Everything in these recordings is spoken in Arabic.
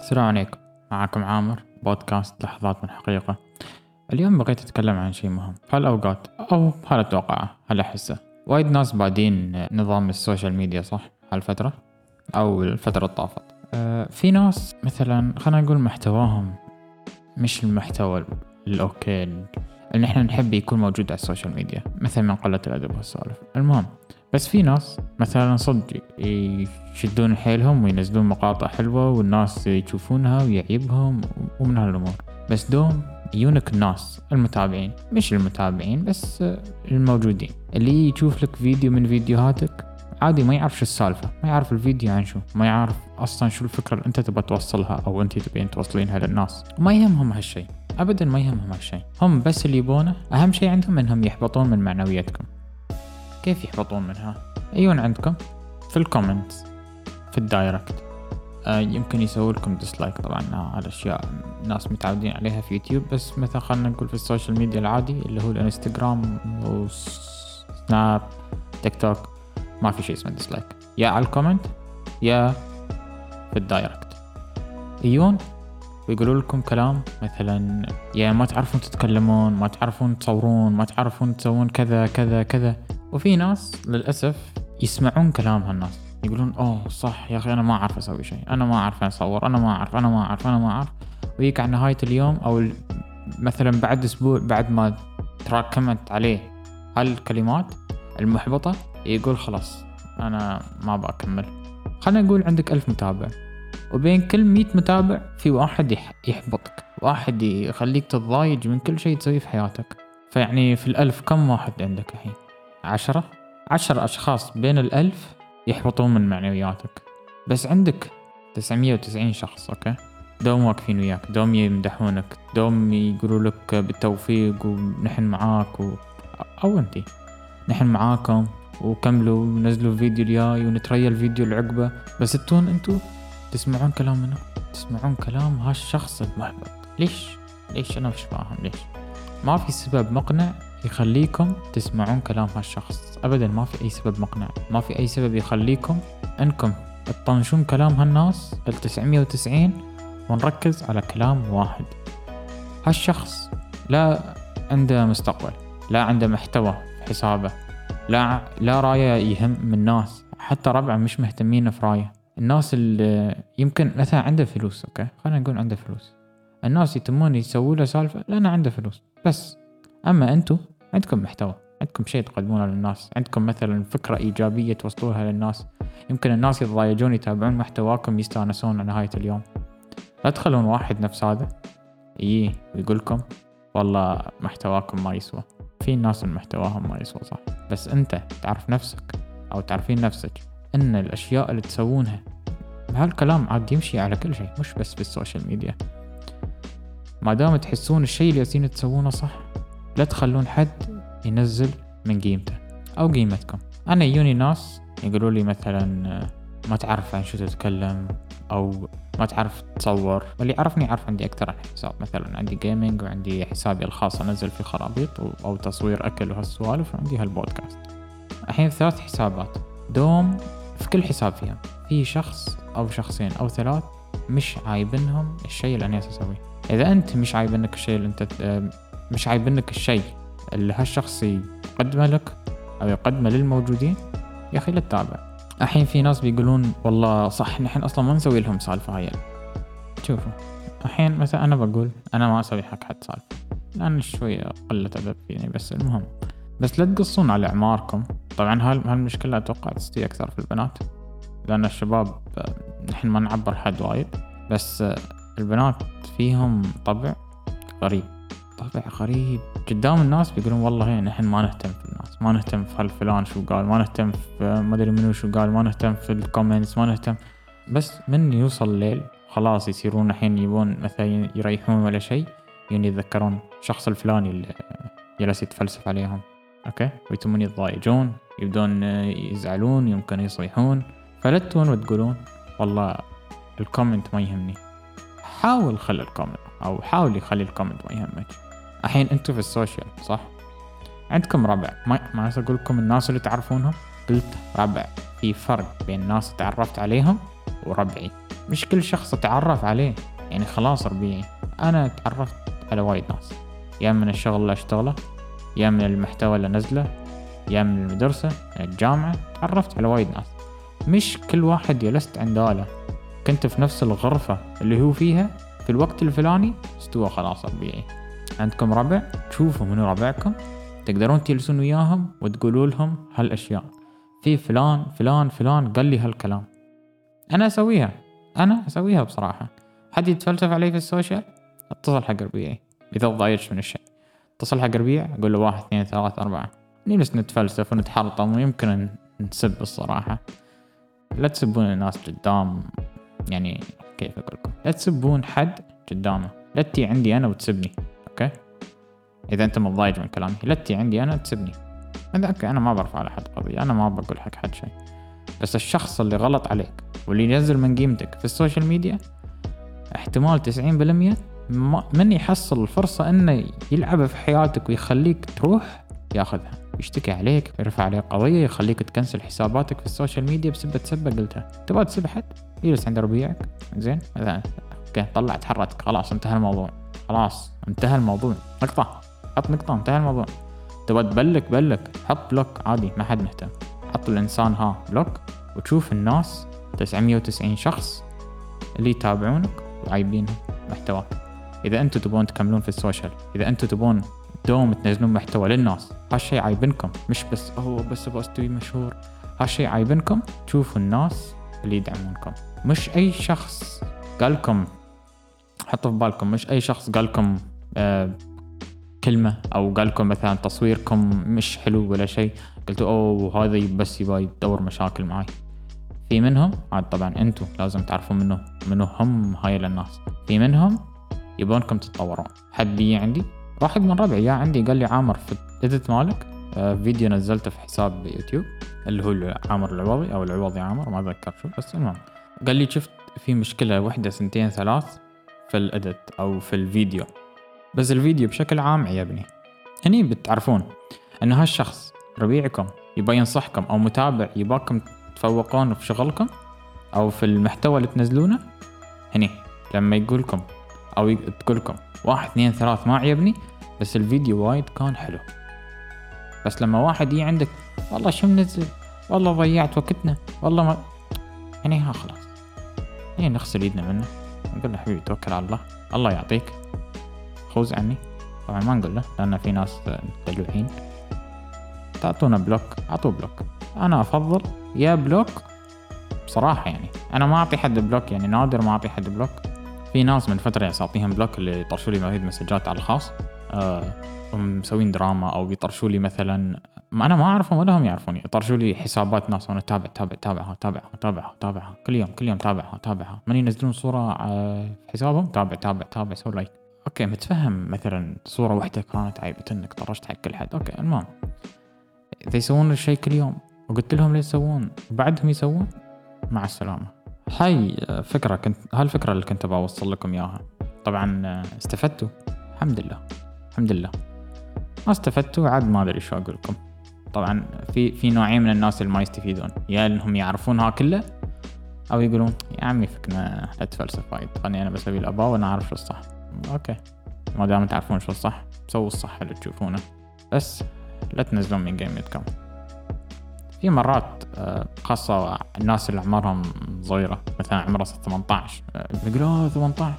السلام عليكم. معكم عامر بودكاست لحظات من حقيقة. اليوم بغيت أتكلم عن شيء مهم. هالأوقات أو هالأتوقعه هالأحسه وايد ناس بادين نظام السوشيال ميديا صح؟ هالفترة أو الفترة الطافت أه في ناس مثلا خلينا نقول محتواهم مش المحتوى ال okay اللي إحنا نحب يكون موجود على السوشيال ميديا مثل من قلة الأدب والسوالف. المهم بس في ناس مثلا صدق يشدون حيلهم وينزلون مقاطع حلوة والناس يشوفونها ويعيبهم ومن هالأمور. بس دوم يونك الناس المتابعين. مش المتابعين بس الموجودين. اللي يشوف لك فيديو من فيديوهاتك عادي ما يعرف شو السالفة. ما يعرف الفيديو عن شو. ما يعرف أصلا شو الفكرة اللي أنت تبغى توصلها أو أنت تبين توصلينها للناس. ما يهمهم هالشي. أبدا ما يهمهم هالشي. هم بس اللي يبونه. أهم شي عندهم إنهم يحبطون من معنويتكم كيف يحبطون منها؟ يجون عندكم؟ في ال comment في ال direct. آه يمكن يسوي لكم dislike طبعا. على أشياء ناس متعودين عليها في يوتيوب. بس مثلا خلينا نقول في ال social media العادي اللي هو الإنستغرام وسناب تيك توك ما في شيء اسمه dislike يا على ال comment يا في ال direct. يجون ويقولوا لكم كلام مثلا يا ما تعرفون تتكلمون ما تعرفون تصورون ما تعرفون تسوون كذا كذا كذا. وفي ناس للأسف يسمعون كلام هالناس. يقولون أوه صح يا أخي أنا ما أعرف أسوي شيء. أنا ما أعرف أصور أنا ما أعرف أنا ما أعرف أنا ما أعرف. ويجيك على نهاية اليوم أو مثلا بعد أسبوع بعد ما تراكمت عليه هالكلمات المحبطة يقول خلاص أنا ما بكمل خلينا نقول عندك ألف متابع. وبين كل مية متابع في واحد يحبطك واحد يخليك تتضايج من كل شيء تسويه في حياتك. فيعني في الألف كم واحد عندك الحين؟ عشرة؟ عشر أشخاص بين الألف يحبطون من معنوياتك. بس عندك تسعمية وتسعين شخص okay؟ دوم واقفين وياك دوم يمدحونك دوم يقولوا لك بالتوفيق ونحن معاك و... أو أنتي نحن معاكم وكملوا ونزلوا الفيديو الجاي ونتريا الفيديو العقبة. بس أنتون أنتو تسمعون كلام منه؟ تسمعون كلام هالشخص المحبط. ليش؟ ليش أنا مش فاهم ليش؟ ما في سبب مقنع يخليكم تسمعون كلام هالشخص. ابدا ما في أي سبب مقنع. ما في أي سبب يخليكم إنكم تطنشون كلام هالناس ال 990 ونركز على كلام واحد. هالشخص لا عنده مستقبل لا عنده محتوى في حسابه لا لا راية يهم من الناس حتى ربعه مش مهتمين في رايه. الناس اللي يمكن مثلا عنده فلوس أوكي؟ خلينا نقول عنده فلوس. الناس يتمون يسووا له سالفة لأنه عنده فلوس. بس أما أنتم عندكم محتوى عندكم شيء تقدمونه للناس عندكم مثلا فكرة إيجابية توصلوها للناس. يمكن الناس يتضايجون يتابعون محتواكم يستانسون نهاية اليوم. لا تخلون واحد نفس هذا يجي ويقول لكم والله محتواكم ما يسوى. في ناس محتواهم ما يسوى صح؟ بس أنت تعرف نفسك أو تعرفين نفسك. إن الأشياء اللي تسوونها هالكلام عاد يمشي على كل شيء مش بس في ال social media. ما دام تحسون الشيء اللي جالسين تسوونه صح لا تخلون حد ينزل من قيمته أو قيمتكم. أنا يوني ناس يقولوا لي مثلا ما تعرف عن شو تتكلم أو ما تعرف تصور واللي يعرفني يعرف عندي أكثر عن حساب. مثلا عندي gaming وعندي حسابي الخاص أنزل فيه خرابيط أو تصوير أكل وهالسوالف وعندي هالبودكاست. الحين ثلاث حسابات. دوم في كل حساب فيهم في شخص أو شخصين أو ثلاث مش عايبنهم الشيء اللي أنا أسويه. إذا أنت مش عايبنك الشيء اللي أنت مش عايبنك الشيء اللي هالشخص يقدمه لك أو يقدمه للموجودين يا أخي لا تتابع. الحين في ناس بيقولون والله صح نحن أصلا ما نسوي لهم سالفة هاي. شوفوا الحين مثلا أنا بقول أنا ما أسوي حق حد سالفة. لأن شوية قلة أدب فيني بس المهم. بس لا تقصون على أعماركم. طبعا هالمشكلة أتوقع تستوي أكثر في البنات لأن الشباب نحن ما نعبر حد وايد بس البنات فيهم طبع غريب طبع غريب. قدام الناس بيقولون والله نحن ما نهتم في الناس ما نهتم في هالفلان شو قال ما نهتم في ما أدري منو شو قال ما نهتم في ال comments ما نهتم. بس من يوصل الليل خلاص يصيرون الحين يبون مثلا يريحون ولا شيء يعني يتذكرون الشخص الفلاني اللي جلس يتفلسف عليهم. okay؟ ويتمون يتضايجون يبدون يزعلون يمكن يصيحون فلا تون وتقولون والله ال comment ما يهمني. حاول خلي ال comment أو حاول يخلي ال comment ما يهمك. الحين أنتم في ال social صح؟ عندكم ربع. ما ما أقول لكم الناس اللي تعرفونهم. قلت ربع. في فرق بين ناس تعرفت عليهم وربعي. مش كل شخص اتعرف عليه. يعني خلاص ربيعي أنا تعرفت على وايد ناس. يا من الشغل اللي أشتغله يا من المحتوى اللي نزله يا من المدرسة من الجامعة. تعرفت على وايد ناس. مش كل واحد جلست عند آلة. كنت في نفس الغرفة اللي هو فيها في الوقت الفلاني استوى خلاص ربيعي عندكم ربع؟ تشوفوا منو ربعكم. تقدرون تجلسون وياهم وتقولوا لهم هالأشياء. في فلان فلان فلان قال لي هالكلام. أنا أسويها. أنا أسويها بصراحة. حد يتفلسف علي في ال social؟ اتصل حق ربيعي. إذا ضايجت من الشيء؟ اتصل حق ربيع أقول له واحد اثنين ثلاث أربعة. نجلس نتفلسف ونتحرطم ويمكن نسب الصراحة. لا تسبون الناس قدام يعني كيف أقول لكم؟ لا تسبون حد قدامه. لا تي عندي أنا وتسبني okay؟ إذا أنت متضايج من كلامي لا تي عندي أنا تسبني okay أنا ما برفع على حد قضية أنا ما بقول حق حد شيء. بس الشخص اللي غلط عليك واللي ينزل من قيمتك في ال social media احتمال تسعين بالمية من يحصل الفرصة إنه يلعب في حياتك ويخليك تروح ياخذها. يشتكي عليك يرفع عليك قضية يخليك تكنسل حساباتك في ال social media بسبة سبة قلتها تبغى تسب حد؟ يجلس عند ربيعك. زين. مثلا okay طلع حرتك خلاص انتهى الموضوع. خلاص انتهى الموضوع. نقطة. حط نقطة انتهى الموضوع. تبغى تبلك بلك. حط block. عادي ما حد مهتم. حط الإنسان ها block. وتشوف الناس 990 شخص اللي يتابعونك وعايبين محتواك إذا أنتم تبون تكملون في ال social إذا أنتم تبون دوم تنزلون محتوى للناس هالشي عايبنكم مش بس أوه بس أبغى أستوي مشهور. هالشي عايبنكم تشوفوا الناس اللي يدعمونكم. مش أي شخص قالكم حطوا في بالكم مش أي شخص قالكم آه كلمة أو قالكم مثلا تصويركم مش حلو ولا شيء قلتوا أوه هذا بس يبغى يدور مشاكل معي في منهم عاد طبعا أنتم لازم تعرفوا منه منو هم هاي الناس. في منهم يبونكم تتطورون. حد عندي؟ واحد من ربعي يا عندي قال لي عامر في الايديت مالك آه، فيديو نزلته في حساب يوتيوب اللي هو عامر العوضي أو العوضي عامر ما أتذكر شو بس المهم. قال لي شفت في مشكلة واحدة سنتين ثلاث في الإديت أو في الفيديو. بس الفيديو بشكل عام عيبني. هني بتعرفون ان هالشخص ربيعكم يبغى ينصحكم أو متابع يباكم تفوقون في شغلكم أو في المحتوى اللي تنزلونه هني لما يقولكم أو تقولكم واحد اثنين ثلاث ما عجبني بس الفيديو وايد كان حلو. بس لما واحد يجي عندك والله شو منزل؟ والله ضيعت وقتنا والله ما يعني ها خلاص. يعني نغسل ايدنا منه نقول له حبيبي توكل على الله الله يعطيك. خوز عني. طبعا ما نقول له لأن في ناس دلوعين تعطونا block أعطوه block. أنا أفضل يا block بصراحة يعني. أنا ما أعطي حد block يعني نادر ما أعطي حد block. في ناس من فترة يعني اعطيهم block اللي يطرشوا لي وايد مسجات على الخاص. آه مسوين دراما أو بيطرشوا لي مثلا ما أنا ما أعرفهم ولا هم يعرفوني. يطرشوا لي حسابات ناس وأنا تابع تابع تابعها تابعها تابعها تابعها كل يوم كل يوم تابعها تابعها من ينزلون آه، في حسابهم؟ تابع تابع تابع سوي like okay متفهم مثلا صورة واحدة كانت عيبة إنك طرشت حق كل حد. okay المهم. إذا يسوون الشيء كل يوم وقلت لهم ليش يسوون وبعدهم يسوون مع السلامة. هاي فكرة كنت هالفكرة اللي كنت بوصل لكم إياها. طبعا آه، استفدتوا؟ الحمد لله. الحمد لله. ما استفدتوا عاد ما أدري شو أقول لكم. طبعا في في نوعين من الناس اللي ما يستفيدون. يا إنهم يعرفونها كله أو يقولون يا عمي فكنا لا تفلسف وايد. خلني أنا بسوي الاباء وأنا عارف شو الصح. أوكي. ما دام تعرفون شو الصح سووا الصح اللي تشوفونه. بس لا تنزلون من قيمتكم في مرات آه، خاصة الناس اللي عمرهم صغيرة مثلا عمره 18 يقولوا 18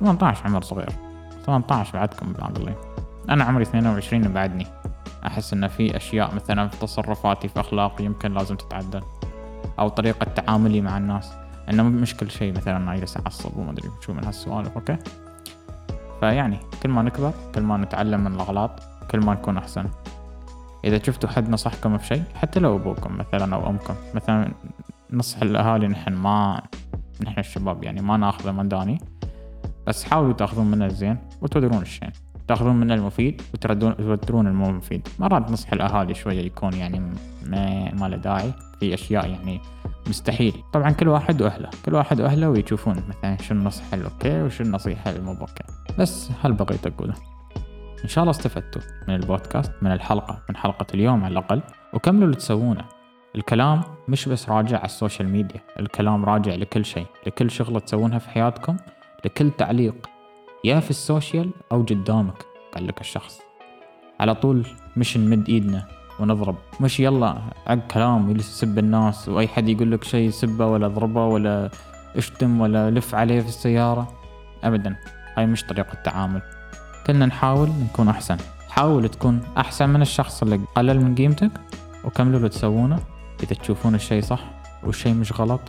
18 عمر صغير. 18 بعدكم بالعقلي أنا عمري 22 وبعدني أحس إن في أشياء مثلا في تصرفاتي في أخلاقي يمكن لازم تتعدل أو طريقة تعاملي مع الناس. إنه مش كل شيء مثلا أنا أجلس أعصب وما أدري شو من هالسوالف okay؟ فيعني كل ما نكبر كل ما نتعلم من الأغلاط كل ما نكون أحسن. إذا شفتوا حد نصحكم في شيء حتى لو أبوكم مثلا أو أمكم مثلا نصح الأهالي نحن ما نحن الشباب يعني ما ناخذه مداني بس حاولوا تأخذون منه الزين وتودرون الشين. تأخذون منه المفيد وتردون تودرون المو مفيد. مرات نصح الأهالي شوية يكون يعني ما, ما له داعي في أشياء يعني مستحيل. طبعا كل واحد وأهله كل واحد وأهله ويشوفون مثلا شو النصح ال okay وشو النصيحه المو بس هاللي بغيت اقوله إن شاء الله استفدتوا من البودكاست من الحلقة من حلقة اليوم على الأقل. وكملوا اللي تسوونه. الكلام مش بس راجع على ال social media الكلام راجع لكل شيء لكل شغلة تسوونها في حياتكم لكل تعليق يا في ال social أو قدامك قال لك الشخص. على طول مش نمد إيدنا ونضرب. مش يلا عق كلام يسب الناس وأي حد يقول لك شيء سبه ولا اضربه ولا اشتم ولا لف عليه في السيارة. ابدا. هاي مش طريقة تعامل. كلنا نحاول نكون أحسن. حاول تكون أحسن من الشخص اللي قلل من قيمتك وكملوا اللي تسوونه. إذا تشوفون الشيء صح والشيء مش غلط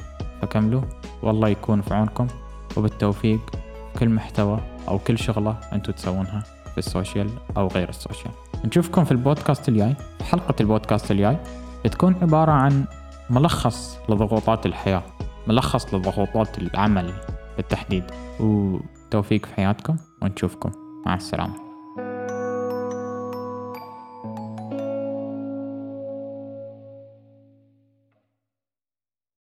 فكملوا. والله يكون في عونكم وبالتوفيق كل محتوى أو كل شغلة أنتم تسوونها في السوشيال أو غير السوشيال. نشوفكم في البودكاست الجاي. حلقة البودكاست الجاي بتكون عبارة عن ملخص لضغوطات الحياة ملخص لضغوطات العمل بالتحديد. وتوفيق في حياتكم ونشوفكم. مع السلامة.